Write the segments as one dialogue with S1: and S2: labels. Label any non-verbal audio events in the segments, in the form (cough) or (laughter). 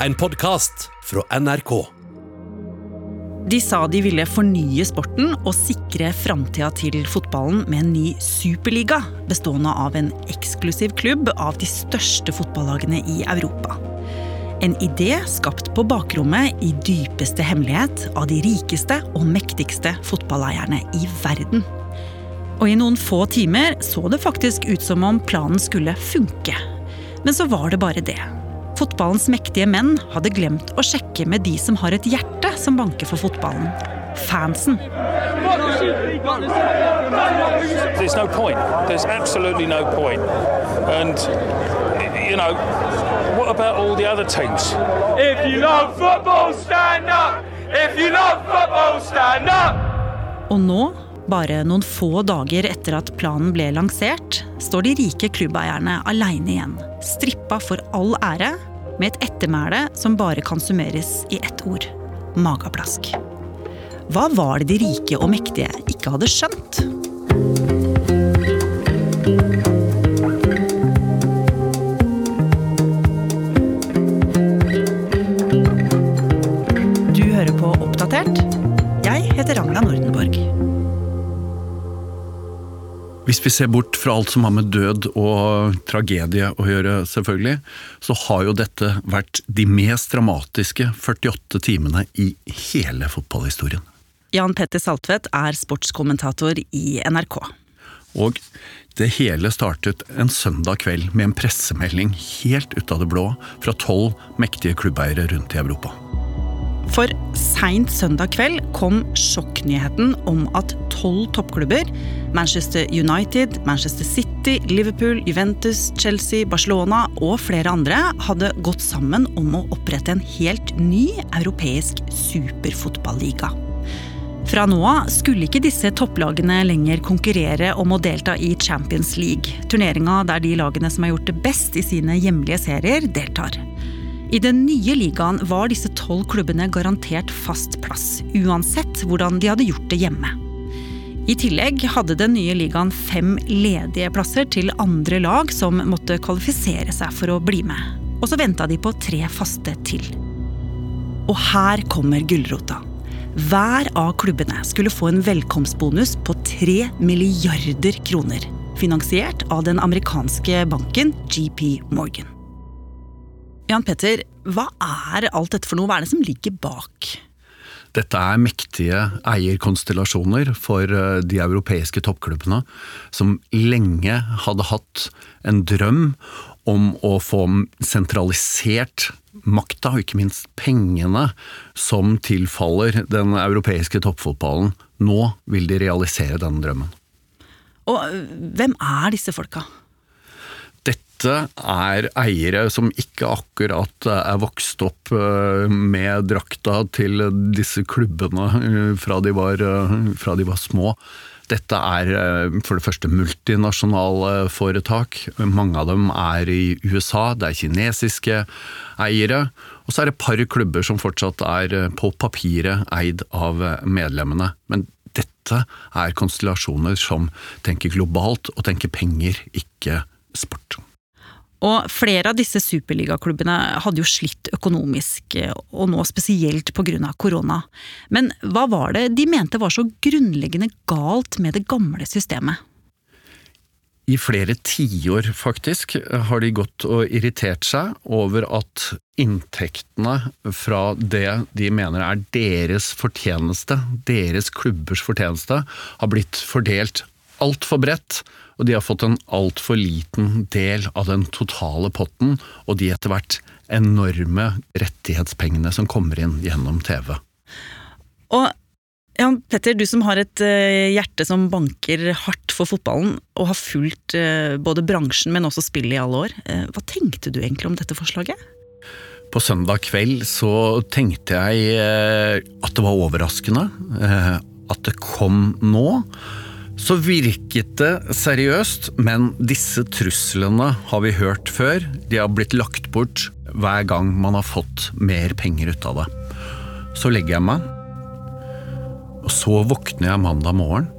S1: En podkast fra NRK.
S2: De sa de ville fornye sporten og sikre framtida til fotballen med en ny superliga, bestående av en eksklusiv klubb av de største fotballagene i Europa. En idé skapt på bakrommet i dypeste hemmelighet av de rikeste og mektigste fotballeierne i verden. Og i noen få timer så det faktisk ut som om planen skulle funke. Men så var det bare det. Fotballens mektige menn hadde glemt å sjekke med de som har et hjerte som banker for fotballen. Fansen.
S3: There's no point. There's absolutely no point. And, you know, what about all the other teams?
S4: If you love football, stand up! If you love football, stand up!
S2: Og nå, bare noen få dager etter at planen ble lansert, står de rike klubbeierne aleine igjen. Strippa for all ære, med et ettermæle som bare kan summeres i ett ord mageplask. Hva var det de rike og mektige ikke hadde skjønt? Du hører på Oppdatert. Jeg heter Ragna Nordenborg.
S5: Hvis vi ser bort fra alt som har med død og tragedie å gjøre, selvfølgelig, så har jo dette vært de mest dramatiske 48 timene i hele fotballhistorien.
S2: Jan Petter Saltvedt er sportskommentator i NRK.
S5: Og det hele startet en søndag kveld med en pressemelding helt ut av det blå fra tolv mektige klubbeiere rundt i Europa.
S2: For seint søndag kveld kom sjokknyheten om at tolv toppklubber, Manchester United, Manchester City, Liverpool, Juventus, Chelsea, Barcelona og flere andre, hadde gått sammen om å opprette en helt ny europeisk superfotballiga. Fra nå av skulle ikke disse topplagene lenger konkurrere om å delta i Champions League, turneringa der de lagene som har gjort det best i sine hjemlige serier, deltar. I den nye ligaen var disse tolv klubbene garantert fast plass, uansett hvordan de hadde gjort det hjemme. I tillegg hadde den nye ligaen fem ledige plasser til andre lag som måtte kvalifisere seg for å bli med. Og så venta de på tre faste til. Og her kommer gulrota. Hver av klubbene skulle få en velkomstbonus på tre milliarder kroner. Finansiert av den amerikanske banken GP Morgan. Jan Petter, hva er alt dette for noe? Hva er det som ligger bak?
S5: Dette er mektige eierkonstellasjoner for eh, de europeiske toppklubbene, som lenge hadde hatt en drøm om å få sentralisert makta, og ikke minst pengene, som tilfaller den europeiske toppfotballen. Nå vil de realisere denne drømmen.
S2: Og hvem er disse folka?
S5: Dette er eiere som ikke akkurat er vokst opp eh, med drakta til disse klubbene eh, fra de var, eh, fra de var små. Dette er for det første multinasjonale foretak. Mange av dem er i USA, det er kinesiske eiere. Og så er det et par klubber som fortsatt er på papiret eid av medlemmene. Men dette er konstellasjoner som tenker globalt og tenker penger, ikke sport.
S2: Og flere av disse superligaklubbene hadde jo slitt økonomisk, og nå spesielt pga. korona. Men hva var det de mente var så grunnleggende galt med det gamle systemet?
S5: I flere tiår, faktisk, har de gått og irritert seg over at inntektene fra det de mener er deres fortjeneste, deres klubbers fortjeneste, har blitt fordelt altfor bredt, og de har fått en altfor liten del av den totale potten, og de etter hvert enorme rettighetspengene som kommer inn gjennom TV.
S2: Og ja, Petter, du som har et hjerte som banker hardt for fotballen, og har fulgt både bransjen, men også spillet i alle år. Hva tenkte du egentlig om dette forslaget?
S5: På søndag kveld så tenkte jeg at det var overraskende. At det kom nå. Så virket det seriøst, men disse truslene har vi hørt før. De har blitt lagt bort hver gang man har fått mer penger ut av det. Så legger jeg meg, og så våkner jeg mandag morgen,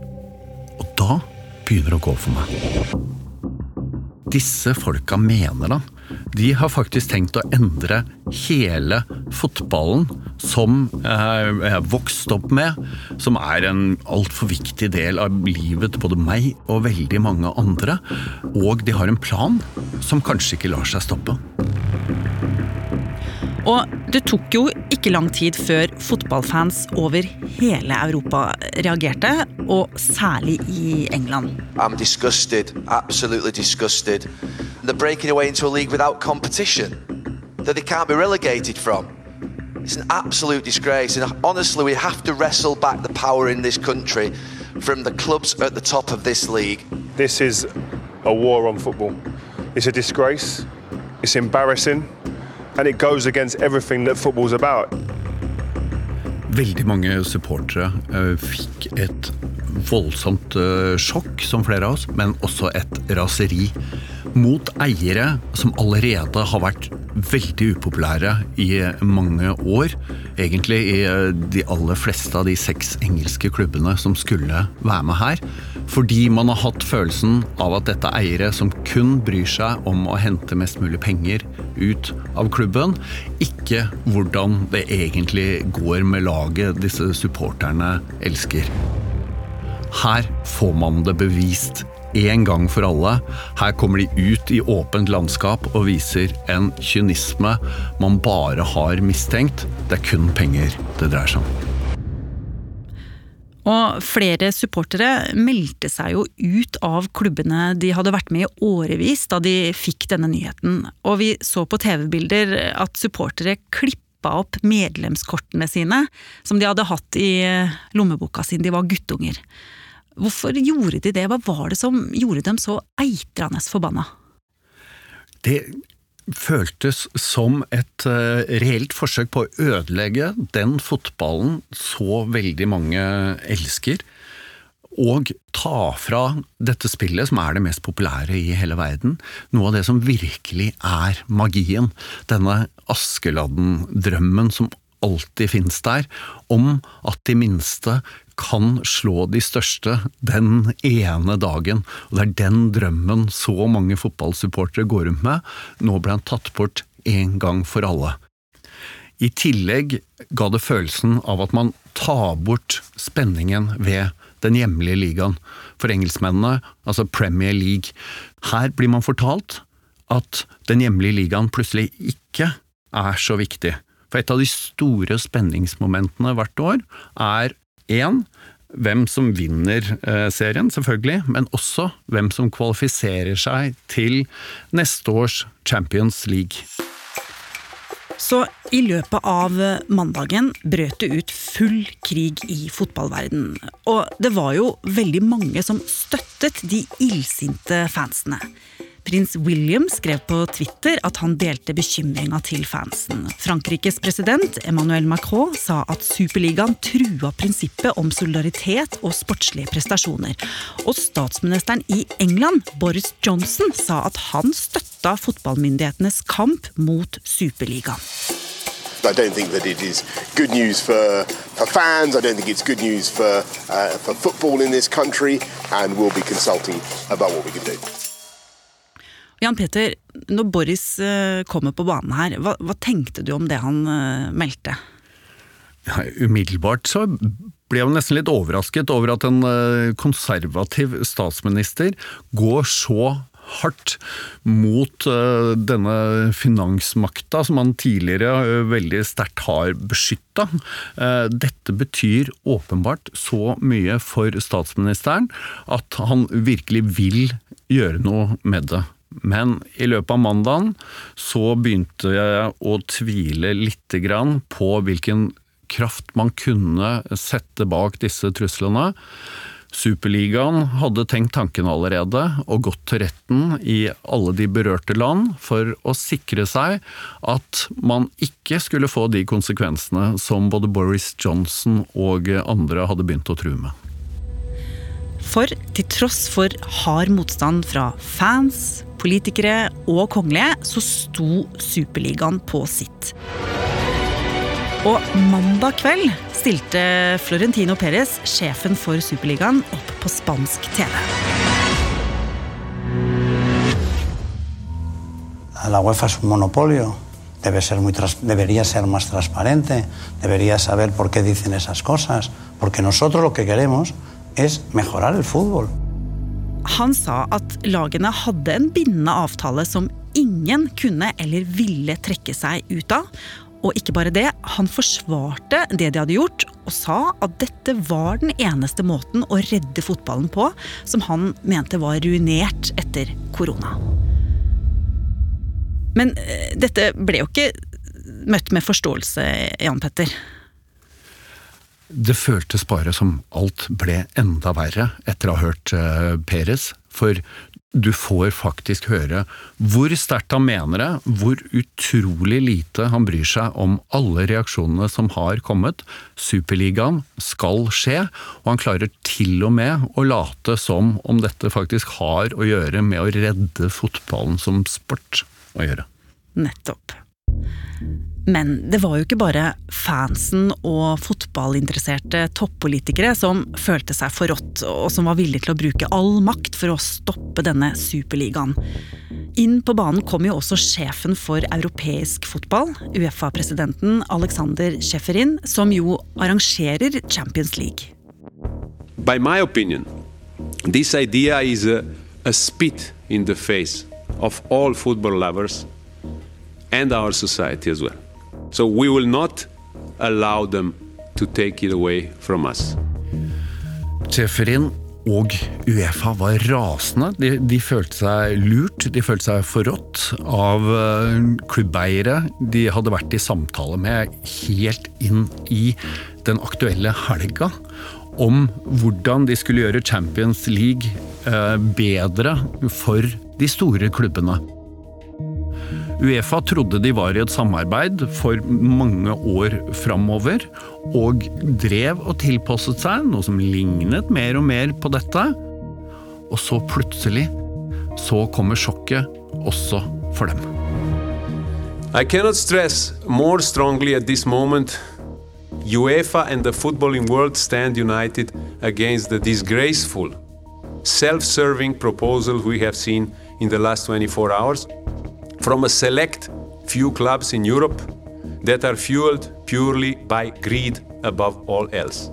S5: og da begynner det å gå for meg. Disse folka mener da de har faktisk tenkt å endre hele fotballen som jeg har vokst opp med, som er en altfor viktig del av livet til både meg og veldig mange andre. Og de har en plan som kanskje ikke lar seg stoppe.
S2: Og det tok jo ikke lang tid før fotballfans over hele Europa reagerte, og særlig i England.
S6: I'm disgusted, absolutely disgusted. They're breaking away into a league without competition that they can't be relegated from. It's an absolute disgrace, and honestly, we have to wrestle back the power in this country from the clubs at the top of this league.
S7: This is a war on football. It's a disgrace. It's embarrassing. And it goes against everything that football's about.
S5: Veldig mange supportere uh, fikk et voldsomt uh, sjokk, som flere av oss, men også et raseri mot eiere som allerede har vært veldig upopulære i mange år. Egentlig i uh, de aller fleste av de seks engelske klubbene som skulle være med her. Fordi man har hatt følelsen av at dette er eiere som kun bryr seg om å hente mest mulig penger ut av klubben, ikke hvordan det egentlig går med laget disse supporterne elsker. Her får man det bevist en gang for alle. Her kommer de ut i åpent landskap og viser en kynisme man bare har mistenkt. Det er kun penger det dreier seg om.
S2: Og flere supportere meldte seg jo ut av klubbene de hadde vært med i årevis da de fikk denne nyheten. Og vi så på TV-bilder at supportere klippa opp medlemskortene sine, som de hadde hatt i lommeboka siden de var guttunger. Hvorfor gjorde de det? Hva var det som gjorde dem så eitrende forbanna?
S5: Det føltes som et uh, reelt forsøk på å ødelegge den fotballen så veldig mange elsker. Og ta fra dette spillet, som er det mest populære i hele verden, noe av det som virkelig er magien. Denne Askeladden-drømmen som alltid finnes der, om at de minste kan slå de største den ene dagen. Og det er den drømmen så mange fotballsupportere går rundt med. Nå ble han tatt bort en gang for alle. I tillegg ga det følelsen av at man tar bort spenningen ved den hjemlige ligaen. For engelskmennene, altså Premier League. Her blir man fortalt at den hjemlige ligaen plutselig ikke er så viktig. For et av de store spenningsmomentene hvert år er én hvem som vinner eh, serien, selvfølgelig, men også hvem som kvalifiserer seg til neste års Champions League.
S2: Så i løpet av mandagen brøt det ut full krig i fotballverden. Og det var jo veldig mange som støttet de illsinte fansene. Prins William skrev på Twitter at han delte bekymringa til fansen. Frankrikes president Emmanuel Macron sa at Superligaen trua prinsippet om solidaritet og sportslige prestasjoner. Og statsministeren i England, Boris Johnson, sa at han støtta fotballmyndighetenes kamp mot Superligaen.
S8: I don't think that it is good news for, for fans. I don't think it's good news for, uh, for football in this country, and we'll be consulting about what we can do.
S2: Jan Peter, når Boris eh, kommer på banen her, hva, hva tenkte du om det han uh, meldte?
S5: Ja, umiddelbart så ble jeg nesten litt overrasket over at en uh, konservativ statsminister går så hardt mot denne finansmakta som han tidligere veldig sterkt har beskytta. dette betyr åpenbart så mye for statsministeren at han virkelig vil gjøre noe med det. Men i løpet av mandagen så begynte jeg å tvile lite grann på hvilken kraft man kunne sette bak disse truslene. Superligaen hadde tenkt tanken allerede og gått til retten i alle de berørte land for å sikre seg at man ikke skulle få de konsekvensene som både Boris Johnson og andre hadde begynt å true med.
S2: For til tross for hard motstand fra fans, politikere og kongelige, så sto Superligaen på sitt. Og mandag kveld stilte Florentino Perez, sjefen for Superligaen, opp på spansk TV.
S9: la UEFA es un monopolio, debe ser muy debería ser más transparente, debería saber por qué dicen esas cosas, porque nosotros lo que queremos es mejorar el fútbol.
S2: Han sa at lagene hadde en bindende avtale som ingen kunne eller ville trekke seg ut av. Og ikke bare det, han forsvarte det de hadde gjort, og sa at dette var den eneste måten å redde fotballen på, som han mente var ruinert etter korona. Men eh, dette ble jo ikke møtt med forståelse, Jan Petter.
S5: Det føltes bare som alt ble enda verre etter å ha hørt uh, Peres, for du får faktisk høre hvor sterkt han mener det, hvor utrolig lite han bryr seg om alle reaksjonene som har kommet. Superligaen skal skje, og han klarer til og med å late som om dette faktisk har å gjøre med å redde fotballen som sport å gjøre.
S2: Nettopp. Men det var jo ikke bare fansen og fotballinteresserte toppolitikere som følte seg forrådt, og som var villige til å bruke all makt for å stoppe denne superligaen. Inn på banen kom jo også sjefen for europeisk fotball, Uefa-presidenten Alexander Schäferin, som jo arrangerer Champions League.
S10: By my opinion, this idea is a, a spit in the face of all football lovers and our society as well. So we will not allow them to take it away from us.
S5: Tjeferin og Uefa var rasende. De, de følte seg lurt, de følte seg forrådt av eh, klubbeiere de hadde vært i samtale med helt inn i den aktuelle helga. Om hvordan de skulle gjøre Champions League eh, bedre for de store klubbene. Uefa trodde de var i et samarbeid for mange år framover, og drev og tilpasset seg, noe som lignet mer og mer på dette. Og så plutselig så kommer sjokket også for dem.
S10: I cannot stress more strongly at this moment UEFA and the footballing world stand united against the disgraceful, self serving proposal we have seen in the last 24 hours from a select few clubs in Europe that are fueled purely by greed above all else.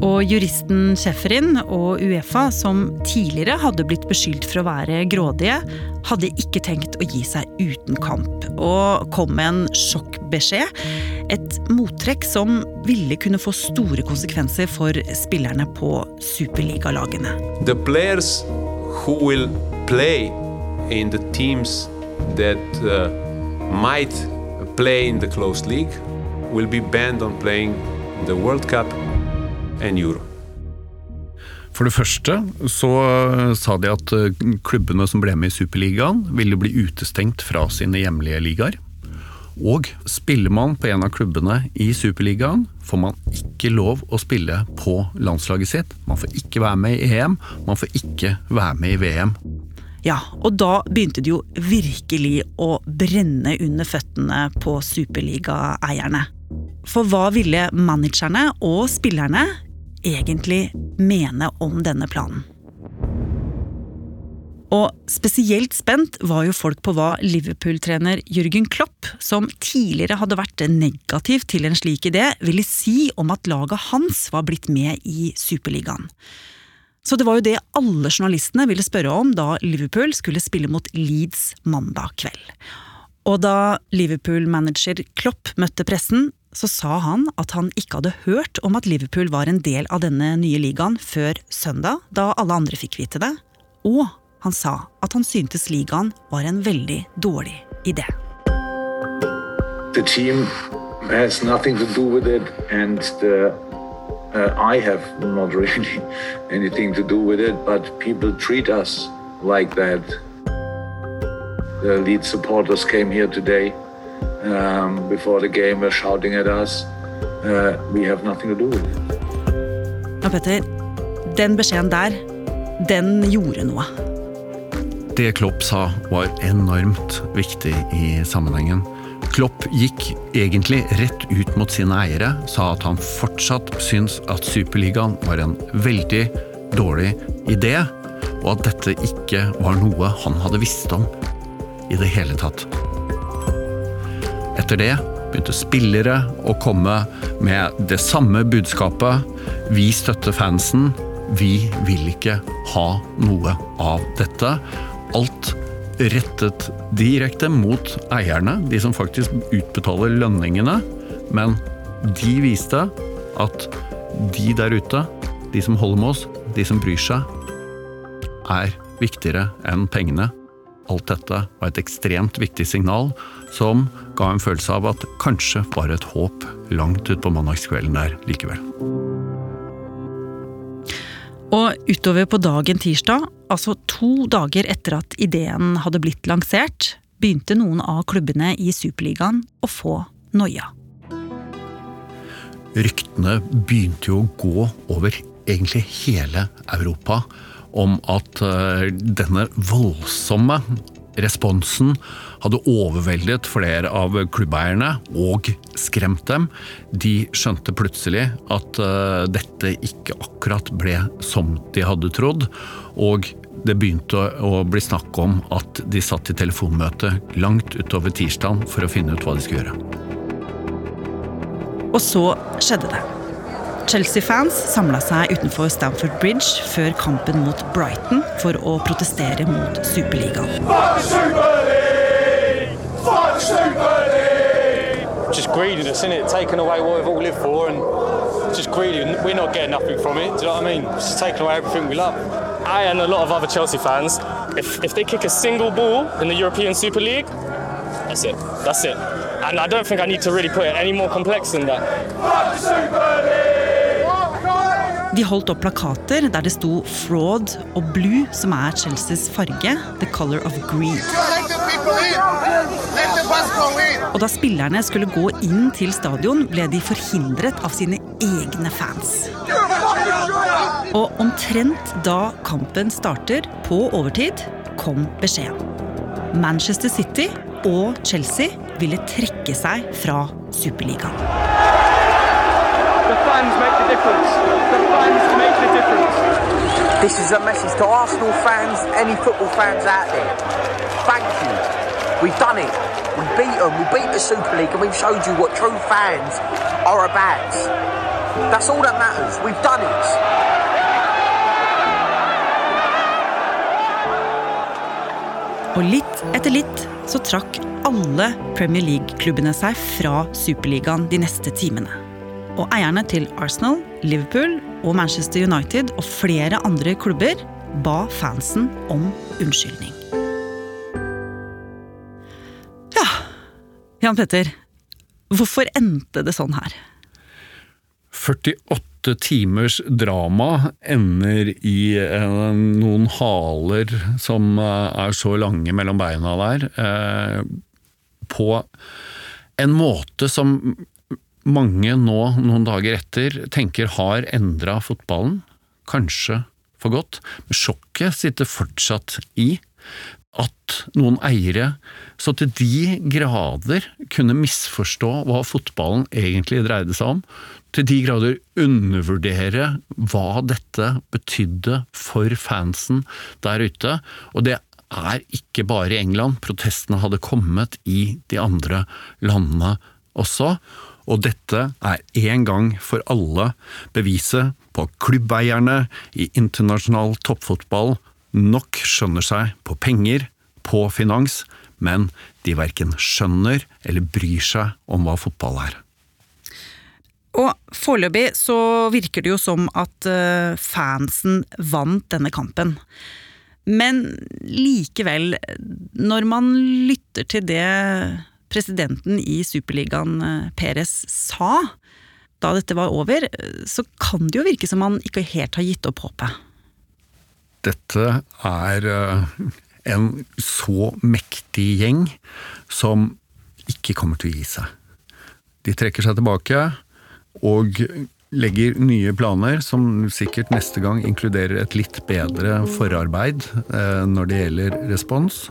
S2: Og juristen Schäferin og Uefa, som tidligere hadde blitt beskyldt for å være grådige, hadde ikke tenkt å gi seg uten kamp, og kom med en sjokkbeskjed. Et mottrekk som ville kunne få store konsekvenser for spillerne på superligalagene.
S10: The players who will play in the teams that uh, might play in the closed league will be banned on playing the World Cup and Euro.
S5: For det første så sa de at eh, klubbene som ble med i Superligaen, ville bli utestengt fra sine hjemlige ligaer. Og spiller man på en av klubbene i Superligaen, får man ikke lov å spille på landslaget sitt. Man får ikke være med i EM, man får ikke være med i VM.
S2: Ja, og da begynte det jo virkelig å brenne under føttene på superligaeierne. For hva ville managerne og spillerne egentlig mene om denne planen? Og spesielt spent var jo folk på hva Liverpool-trener Jørgen Klopp, som tidligere hadde vært negativ til en slik idé, ville si om at laget hans var blitt med i Superligaen. Så det var jo det alle journalistene ville spørre om da Liverpool skulle spille mot Leeds mandag kveld. Og da Liverpool-manager Klopp møtte pressen, så sa han at han ikke hadde hørt om at Liverpool var en del av denne nye ligaen før søndag, da alle andre fikk vite det. Og han sa at han syntes ligaen var en veldig dårlig idé.
S11: The team has nothing to do with it, and the, uh, I have not really (laughs) anything to do with it, but people treat us like that. The lead supporters came here today um, before the game, were shouting at us. Uh, we have nothing to do with it.
S2: Ja, Petter, den beskjeden der, den gjorde noe.
S5: Det Klopp sa var enormt viktig i sammenhengen. Klopp gikk egentlig rett ut mot sine eiere, sa at han fortsatt syns at Superligaen var en veldig dårlig idé, og at dette ikke var noe han hadde visst om. i det hele tatt. Etter det begynte spillere å komme med det samme budskapet. Vi støtter fansen. Vi vil ikke ha noe av dette. Alt rettet direkte mot eierne, de som faktisk utbetaler lønningene. Men de viste at de der ute, de som holder med oss, de som bryr seg, er viktigere enn pengene. Alt dette var et ekstremt viktig signal som ga en følelse av at kanskje var et håp langt utpå mandagskvelden der likevel.
S2: Og utover på dagen tirsdag, altså to dager etter at ideen hadde blitt lansert, begynte noen av klubbene i Superligaen å få noia.
S5: Ryktene begynte jo å gå over egentlig hele Europa om at eh, denne voldsomme responsen hadde overveldet flere av klubbeierne og skremt dem. De skjønte plutselig at uh, dette ikke akkurat ble som de hadde trodd, og det begynte å bli snakk om at de satt i telefonmøte langt utover tirsdagen for å finne ut hva de skulle gjøre.
S2: Og så skjedde det. Chelsea-fans samla seg utenfor Stamford Bridge før kampen mot Brighton for å protestere mot Superligaen.
S12: Just greediness, innit? Taking away what we've all lived for, and just greedy. We're not getting nothing from it. Do you know what I mean? Just taking away everything we love. I and a lot of other Chelsea fans, if, if they kick a single ball in the European Super League, that's it. That's it. And I don't think I need to really put it any more complex than that.
S2: De holdt opp plakater der det sto 'fraud' og 'blue', som er Chelseas farge. The color of greed. Og da spillerne skulle gå inn til stadion, ble de forhindret av sine egne fans. Og omtrent da kampen starter, på overtid, kom beskjeden. Manchester City og Chelsea ville trekke seg fra Superligaen.
S4: The fans make the difference. The fans make the difference.
S13: This is a message to Arsenal fans, any football fans out there. Thank you. We've done it. We beat them. We beat the Super League, and we've showed you what true fans are about. That's all that matters. We've done it.
S2: Og litt etter litt så trakk alle Premier League-klubbene seg fra Superligaen de neste timene. Og eierne til Arsenal, Liverpool og Manchester United og flere andre klubber ba fansen om unnskyldning. Ja, Jan Petter. Hvorfor endte det sånn her?
S5: 48 timers drama ender i eh, noen haler som eh, er så lange mellom beina der, eh, på en måte som mange nå, noen dager etter, tenker har endra fotballen. Kanskje for godt. Men sjokket sitter fortsatt i at noen eiere så til de grader kunne misforstå hva fotballen egentlig dreide seg om, til de grader undervurdere hva dette betydde for fansen der ute. Og det er ikke bare i England, protestene hadde kommet i de andre landene også. Og dette er en gang for alle beviset på at klubbeierne i internasjonal toppfotball nok skjønner seg på penger, på finans, men de verken skjønner eller bryr seg om hva fotball er.
S2: Og foreløpig så virker det jo som at eh, fansen vant denne kampen. Men likevel, når man lytter til det presidenten i Superligaen, eh, Perez, sa da dette var over, så kan det jo virke som han ikke helt har gitt opp håpet.
S5: Dette er eh, en så mektig gjeng som ikke kommer til å gi seg. De trekker seg tilbake og legger nye planer, som sikkert neste gang inkluderer et litt bedre forarbeid eh, når det gjelder respons,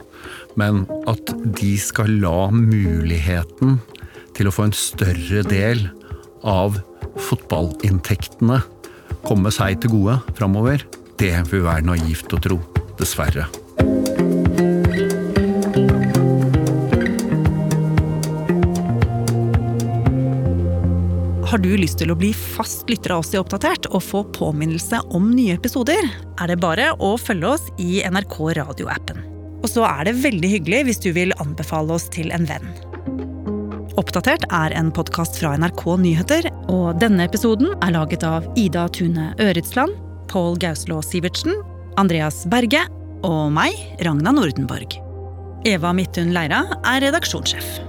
S5: men at de skal la muligheten til å få en større del av fotballinntektene komme seg til gode framover, det vil være naivt å tro. Dessverre.
S2: Har du lyst til å bli fast lytter av oss i Oppdatert og få påminnelse om nye episoder, er det bare å følge oss i NRK radioappen. Og så er det veldig hyggelig hvis du vil anbefale oss til en venn. Oppdatert er en podkast fra NRK Nyheter, og denne episoden er laget av Ida Tune Øritsland, Pål Gauslå Sivertsen, Andreas Berge og meg, Ragna Nordenborg. Eva Midthun Leira er redaksjonssjef.